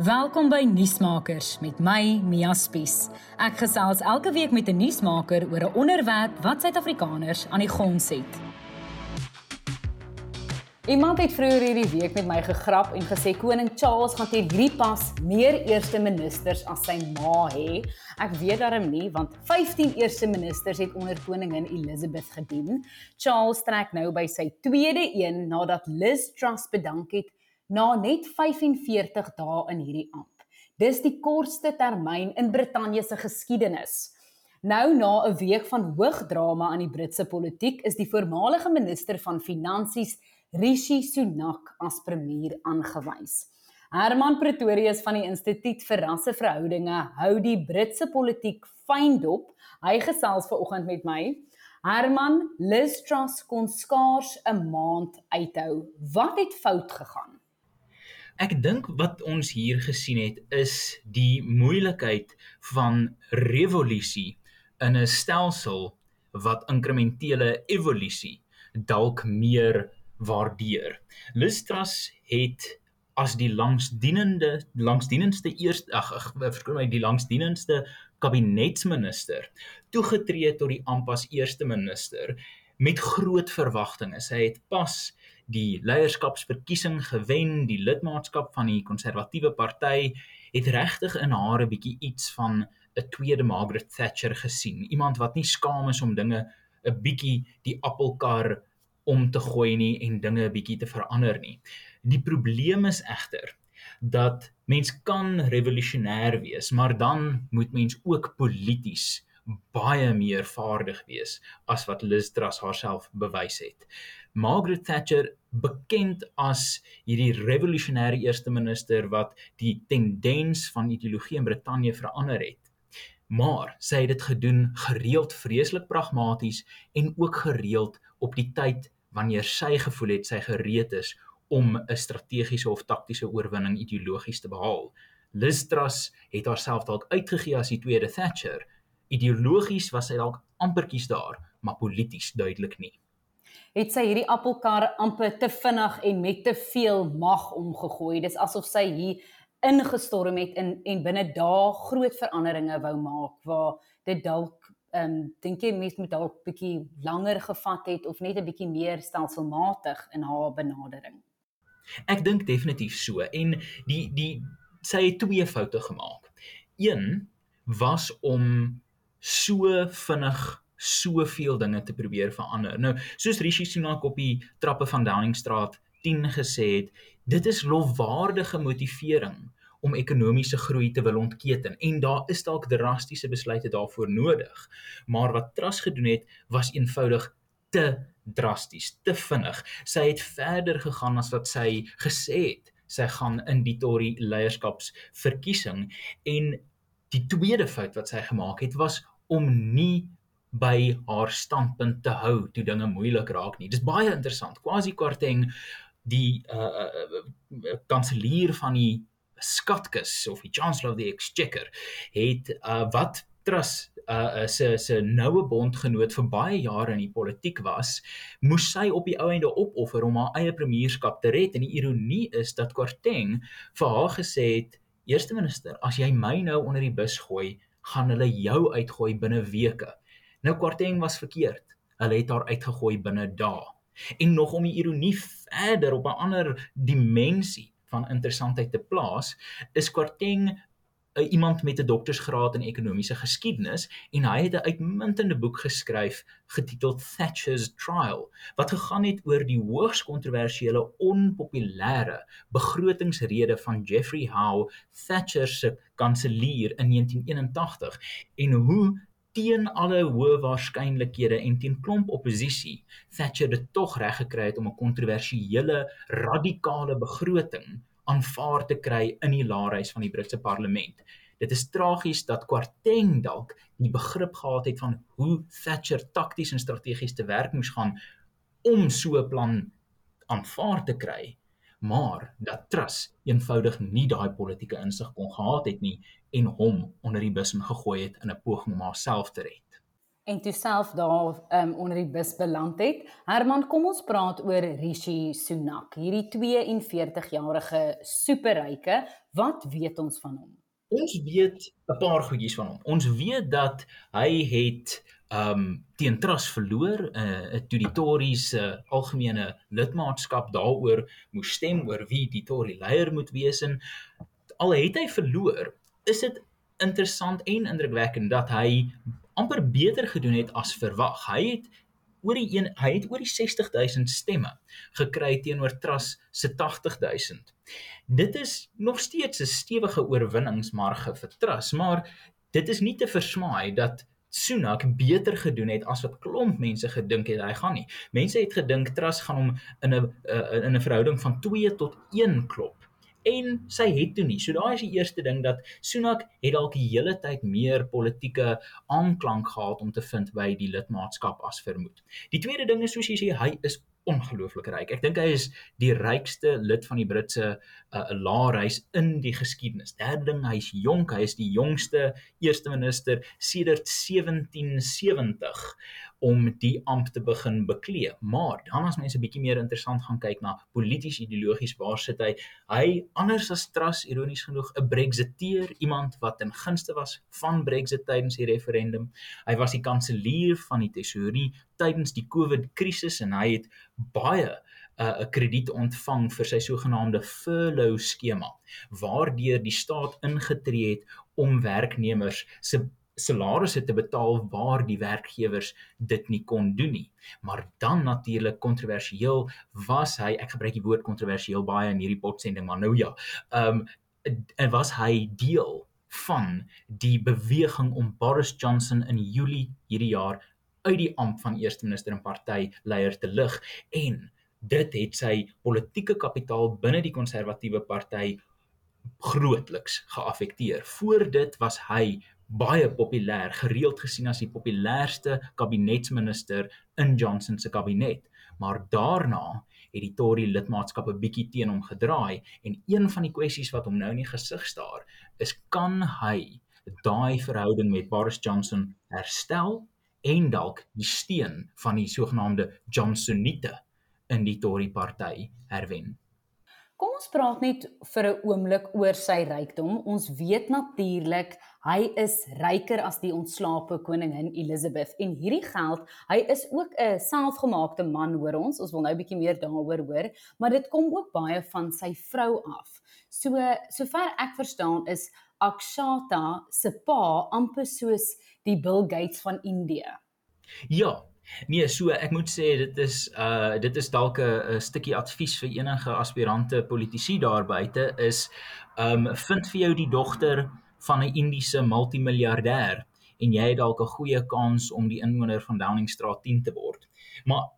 Welkom by Nuusmakers met my Mia Spies. Ek gesels elke week met 'n nuusmaker oor 'n onderwerp wat Suid-Afrikaners aan die gons het. Iemand het vroeër hierdie week met my gegrap en gesê koning Charles gaan teen hierdie pas meer eerste ministers as sy ma hê. Ek weet daarom nie want 15 eerste ministers het onder koningin Elizabeth gedien. Charles trek nou by sy tweede een nadat Liz Truss bedank het na net 45 dae in hierdie amp. Dis die kortste termyn in Brittanje se geskiedenis. Nou na 'n week van hoog drama aan die Britse politiek is die voormalige minister van Finansies, Rishi Sunak, as premier aangewys. Herman Pretorius van die Instituut vir Rasseverhoudinge hou die Britse politiek fyn dop. Hy gesels ver oggend met my. Herman, Liz Truss kon skaars 'n maand uithou. Wat het fout gegaan? Ek dink wat ons hier gesien het is die moeilikheid van revolusie in 'n stelsel wat inkrementele evolusie dalk meer waardeer. Listras het as die langsdienende langsdienendste eerste ag verskoon my die langsdienendste kabinetsminister toegetree tot die ampas eerste minister met groot verwagtinge. Sy het pas die leierskapsverkiesing gewen, die lidmaatskap van die konservatiewe party het regtig in haar 'n bietjie iets van 'n tweede Margaret Thatcher gesien. Iemand wat nie skaam is om dinge 'n bietjie die appelkar om te gooi nie en dinge 'n bietjie te verander nie. Die probleem is egter dat mens kan revolusionêr wees, maar dan moet mens ook polities baie meer vaardig wees as wat Liz Truss haarself bewys het. Margaret Thatcher bekend as hierdie revolusionêre eerste minister wat die tendens van ideologie in Brittanje verander het. Maar sy het dit gedoen gereeld vreeslik pragmaties en ook gereeld op die tyd wanneer sy gevoel het sy gereed is om 'n strategiese of taktiese oorwinning ideologies te behaal. Liz Truss het haarself dalk uitgegee as die tweede Thatcher, Ideologies was hy dalk ampertjies daar, maar polities duidelik nie. Het sy hierdie appelkar amper te vinnig en met te veel mag omgegooi. Dis asof sy hier ingestorm het en en binne dae groot veranderinge wou maak waar dit dalk ehm um, dink jy mens moet dalk bietjie langer gevat het of net 'n bietjie meer stelselmatig in haar benadering. Ek dink definitief so en die die sy het twee foute gemaak. Een was om so vinnig soveel dinge te probeer verander. Nou, soos Rishi Sunak op die trappe van Downingstraat 10 gesê het, dit is lofwaardige motivering om ekonomiese groei te wil ontketen en daar is dalk drastiese besluite daarvoor nodig. Maar wat Truss gedoen het, was eenvoudig te drasties, te vinnig. Sy het verder gegaan as wat sy gesê het sy gaan in die Tory leierskapsverkiesing en die tweede fout wat sy gemaak het was om nie by haar standpunt te hou toe dinge moeilik raak nie. Dis baie interessant. Kwasi Kwarteng die uh uh kanselier van die skatkis of die chancellor of the exchequer het uh wat Truss uh se se noue bondgenoot vir baie jare in die politiek was, moes sy op die ou einde opoffer om haar eie premierskap te red en die ironie is dat Kwarteng vir haar gesê het Eerste minister, as jy my nou onder die bus gooi, gaan hulle jou uitgooi binne weke. Nou Kwarteng was verkeerd. Hulle het haar uitgegooi binne dae. En nog om die ironie verder op 'n ander dimensie van interessantheid te plaas, is Kwarteng 'n iemand met 'n doktorsgraad in ekonomiese geskiedenis en hy het 'n uitmuntende boek geskryf getiteld Thatcher's Trial wat gegaan het oor die hoogs kontroversiële onpopulêre begrotingsrede van Geoffrey Howe Thatcher se kanselier in 1981 en hoe teen alle hoë waarskynlikhede en teen klomp oppositie Thatcher dit tog reg gekry het om 'n kontroversiële radikale begroting aanvaar te kry in die laarhuis van die Britse parlement. Dit is tragies dat Kwarteng dalk die begrip gehad het van hoe Thatcher takties en strategies te werk moes gaan om so 'n plan aanvaar te kry, maar dat Truss eenvoudig nie daai politieke insig kon gehad het nie en hom onder die bus gegooi het in 'n poging om haarself te red. En toe self daar um, onder die bus beland het. Herman, kom ons praat oor Rishi Sunak, hierdie 42-jarige superryke. Wat weet ons van hom? Ons weet 'n paar goedjies van hom. Ons weet dat hy het um teen Truss verloor 'n uh, toe die Tories se uh, algemene lidmaatskap daaroor moes stem oor wie die Tory leier moet wees en al het hy verloor, is dit interessant en indrukwekkend dat hy amper beter gedoen het as verwag. Hy het oor die een hy het oor die 60000 stemme gekry teenoor Truss se 80000. Dit is nog steeds 'n stewige oorwinningsmarge vir Truss, maar dit is nie te versmaai dat Sunak beter gedoen het as wat klomp mense gedink het hy gaan nie. Mense het gedink Truss gaan hom in 'n eh, in 'n verhouding van 2 tot 1 klop en sy het toe nie. So daai is die eerste ding dat Sunak het dalk die hele tyd meer politieke aanklank gehad om te vind by die lidmaatskap as vermoed. Die tweede ding is soos jy sê hy is ongelooflik ryk. Ek dink hy is die rykste lid van die Britse uh, laarhuis in die geskiedenis. Derde ding, hy's jonk, hy is die jongste eerste minister sedert 1770 om die amp te begin beklee. Maar dan as mense bietjie meer interessant gaan kyk na polities ideologies waar sit hy? Hy anders as Truss ironies genoeg 'n Brexiteer, iemand wat in gunste was van Brexit tydens die referendum. Hy was die kanselier van die tesourie tydens die COVID krisis en hy het baie 'n uh, krediet ontvang vir sy sogenaamde furlough skema waardeur die staat ingetree het om werknemers se salarisse te betaal waar die werkgewers dit nie kon doen nie. Maar dan natuurlik kontroversieel was hy, ek gebruik die woord kontroversieel baie in hierdie potsending, maar nou ja. Ehm um, en was hy deel van die beweging om Boris Johnson in Julie hierdie jaar uit die amp van eerste minister en party leier te lig en dit het sy politieke kapitaal binne die konservatiewe party grootliks geaffekteer. Voor dit was hy baie populêr, gereeld gesien as die populairste kabinetsminister in Johnson se kabinet. Maar daarna het die Tory lidmaatskap 'n bietjie teen hom gedraai en een van die kwessies wat hom nou in die gesig staar, is kan hy daai verhouding met Boris Johnson herstel en dalk die steun van die sogenaamde Johnsonite in die Tory party herwen. Kom ons praat net vir 'n oomblik oor sy rykdom. Ons weet natuurlik hy is ryker as die ontslape koningin Elizabeth en hierdie geld, hy is ook 'n selfgemaakte man hoor ons. Ons wil nou 'n bietjie meer daaroor hoor, maar dit kom ook baie van sy vrou af. So sover ek verstaan is Akshata se pa amper soos die Bill Gates van Indië. Ja, Nee, so ek moet sê dit is uh dit is dalk 'n stukkie advies vir enige aspirante politici daar buite is um vind vir jou die dogter van 'n Indiese multimiljardêr en jy het dalk 'n goeie kans om die inwoner van Downingstraat 10 te word. Maar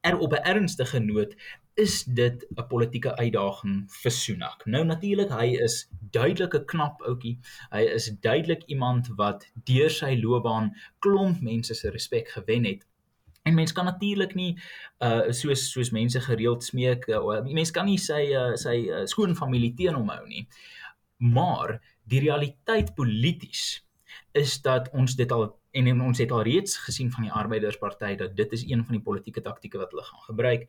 er op 'n ernstige noot is dit 'n politieke uitdaging vir Sunak. Nou natuurlik, hy is duidelik 'n knap ouetjie. Hy is duidelik iemand wat deur sy loopbaan klomp mense se respek gewen het. En mens kan natuurlik nie uh soos soos mense gereeld smeek, uh, mens kan nie sy uh, sy uh, skoon familie teen hom hou nie. Maar die realiteit polities is dat ons dit al en, ons het al reeds gesien van die arbeidersparty dat dit is een van die politieke taktieke wat hulle gaan gebruik.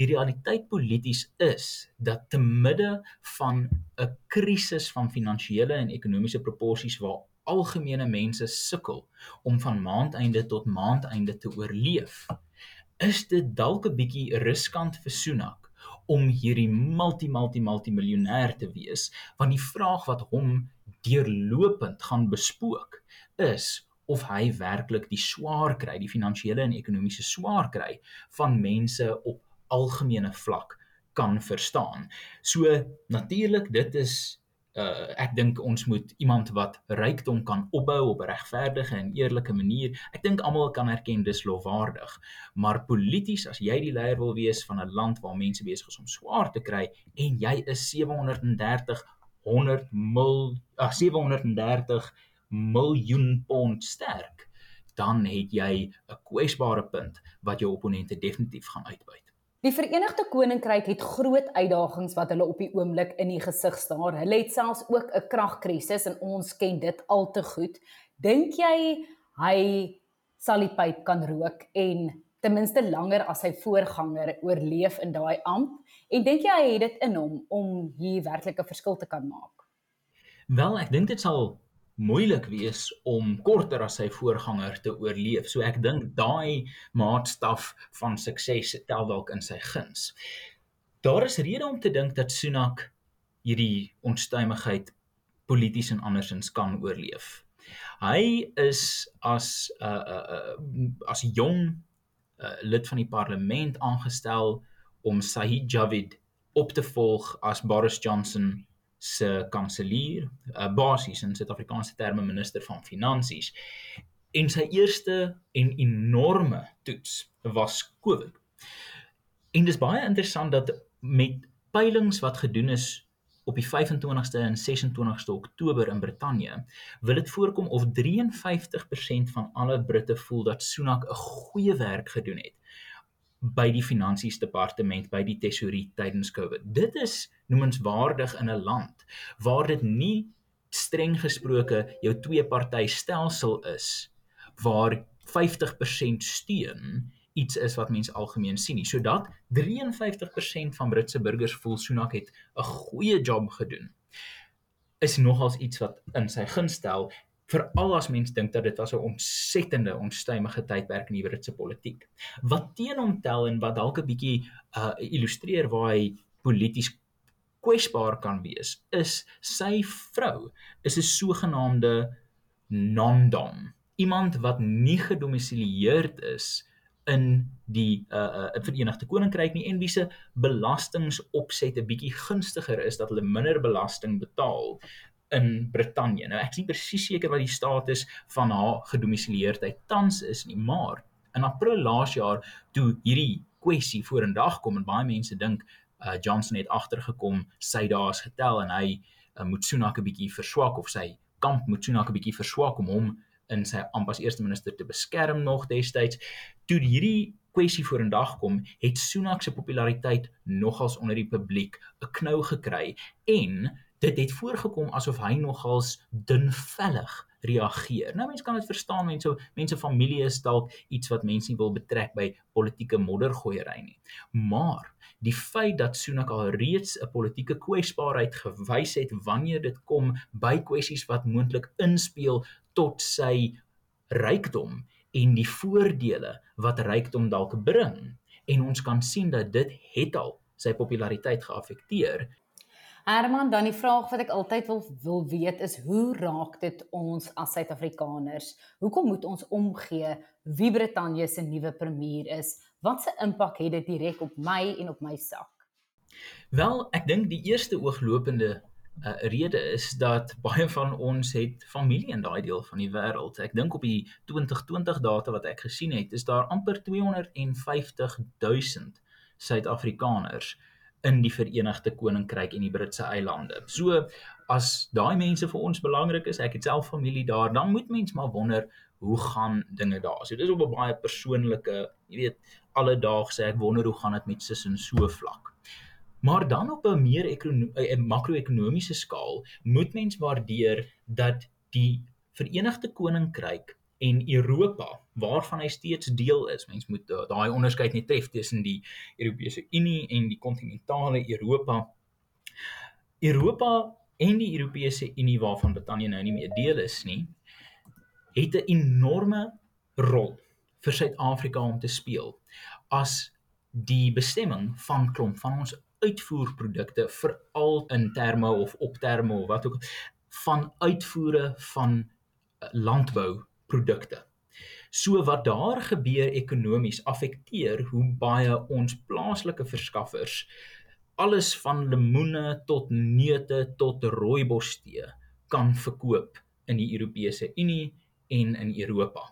Die realiteit polities is dat te midde van 'n krisis van finansiële en ekonomiese proporsies waar algemene mense sukkel om van maandeinde tot maandeinde te oorleef, is dit dalk 'n bietjie riskant vir Sunak om hierdie multi multi multi miljonair te wees, want die vraag wat hom deurlopend gaan bespook is of hy werklik die swaar kry, die finansiële en ekonomiese swaar kry van mense op algemene vlak kan verstaan. So natuurlik dit is uh, ek dink ons moet iemand wat rykdom kan opbou op 'n regverdige en eerlike manier. Ek dink almal kan erken dis lofwaardig. Maar polities as jy die leier wil wees van 'n land waar mense besig is om swaar te kry en jy is 730 100 mil ag 730 miljoen pond sterk, dan het jy 'n kwesbare punt wat jou opponente definitief gaan uitbuit. Die Verenigde Koninkryk het groot uitdagings wat hulle op die oomblik in die gesig staar. Hulle het selfs ook 'n kragkrisis en ons ken dit al te goed. Dink jy hy sal die pyp kan rook en ten minste langer as sy voorganger oorleef in daai amp en dink jy hy het dit in hom om hier werklik 'n verskil te kan maak? Wel, ek dink dit sal moeilik wees om korter as sy voorganger te oorleef. So ek dink daai maatstaf van sukses tel dalk in sy guns. Daar is rede om te dink dat Sunak hierdie onstuimigheid polities en andersins kan oorleef. Hy is as 'n uh, uh, uh, as jong uh, lid van die parlement aangestel om Sahid Javid op te volg as Boris Johnson se kanselier, uh, basies in Suid-Afrikaanse terme minister van finansies. En sy eerste en enorme toets was COVID. En dis baie interessant dat met peilings wat gedoen is op die 25ste en 26ste Oktober in Brittanje, wil dit voorkom of 53% van alle Britte voel dat Sunak 'n goeie werk gedoen het by die finansies departement by die tesourier tydens Covid. Dit is noemenswaardig in 'n land waar dit nie streng gesproke jou twee party stelsel is waar 50% steun iets is wat mense algemeen sien nie. Sodat 53% van Britse burgers voel Sunak het 'n goeie job gedoen. Is nogals iets wat in sy gunst stel veral as mens dink dat dit was 'n ontsettende onstuimige tydperk in die Britse politiek. Wat teen hom tel en wat dalk 'n bietjie uh illustreer waar hy polities kwesbaar kan wees, is sy vrou is 'n sogenaamde non-dom, iemand wat nie gedomisileerd is in die uh uh Verenigde Koninkryk nie en wie se belastingopset 'n bietjie gunstiger is dat hulle minder belasting betaal in Brittanje. Nou ek is nie presies seker wat die status van haar gedomisileerdheid tans is nie, maar in April laas jaar toe hierdie kwessie vorendag kom en baie mense dink uh, Johnson het agtergekom, sy daas getel en hy uh, moet Sunak 'n bietjie verswak of sy kamp moet Sunak 'n bietjie verswak om hom in sy ampas eerste minister te beskerm nog destyds. Toe hierdie kwessie vorendag kom, het Sunak se populariteit nogals onder die publiek 'n knou gekry en dit het voorgekom asof hy nogals dunvellig reageer. Nou mense kan dit verstaan, mense mense familie is dalk iets wat mense nie wil betrek by politieke moddergooiery nie. Maar die feit dat Sunak al reeds 'n politieke kwesbaarheid gewys het wanneer dit kom by kwessies wat moontlik inspel tot sy rykdom en die voordele wat rykdom dalk bring en ons kan sien dat dit het al sy populariteit geaffekteer Herman, dan die vraag wat ek altyd wil wil weet is hoe raak dit ons as Suid-Afrikaners? Hoekom moet ons omgee wie Brittanje se nuwe premier is? Wat se impak het dit direk op my en op my sak? Wel, ek dink die eerste ooglopende uh, rede is dat baie van ons het familie in daai deel van die wêreld. Ek dink op die 2020 data wat ek gesien het, is daar amper 250 000 Suid-Afrikaners in die Verenigde Koninkryk en die Britse eilande. So as daai mense vir ons belangrik is, ek het self familie daar, dan moet mens maar wonder hoe gaan dinge daar. So dis op 'n baie persoonlike, jy weet, alledaagse ek wonder hoe gaan dit met sis en so vlak. Maar dan op 'n meer 'n makro-ekonomiese skaal moet mens waardeer dat die Verenigde Koninkryk en Europa waarvan hy steeds deel is. Mens moet uh, daai onderskeid net tref tussen die Europese Unie en die kontinentale Europa. Europa en die Europese Unie waarvan Brittanje nou nie meer deel is nie, het 'n enorme rol vir Suid-Afrika om te speel as die bestemming van klomp van ons uitvoerprodukte veral in terme of op terme of wat ook van uitvoere van uh, landbou produkte. So wat daar gebeur ekonomies affekteer hoe baie ons plaaslike verskaffers alles van lemoene tot neute tot rooibostee kan verkoop in die Europese Unie en in Europa.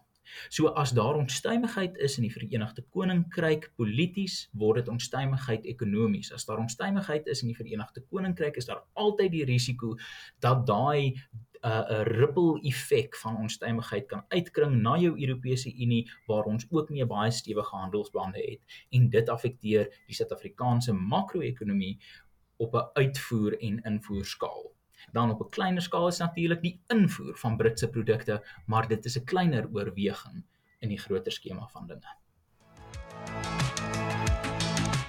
So as daar onstuimigheid is in die Verenigde Koninkryk polities, word dit onstuimigheid ekonomies. As daar onstuimigheid is in die Verenigde Koninkryk, is daar altyd die risiko dat daai uh, 'n ripple effek van onstuimigheid kan uitkring na jou Europese Unie waar ons ook nie 'n baie stewige handelsbande het en dit affekteer die Suid-Afrikaanse makro-ekonomie op 'n uitvoer en invoer skaal. Dan op 'n kleiner skaal is natuurlik die invoer van Britse produkte, maar dit is 'n kleiner oorweging in die groter skema van dinge.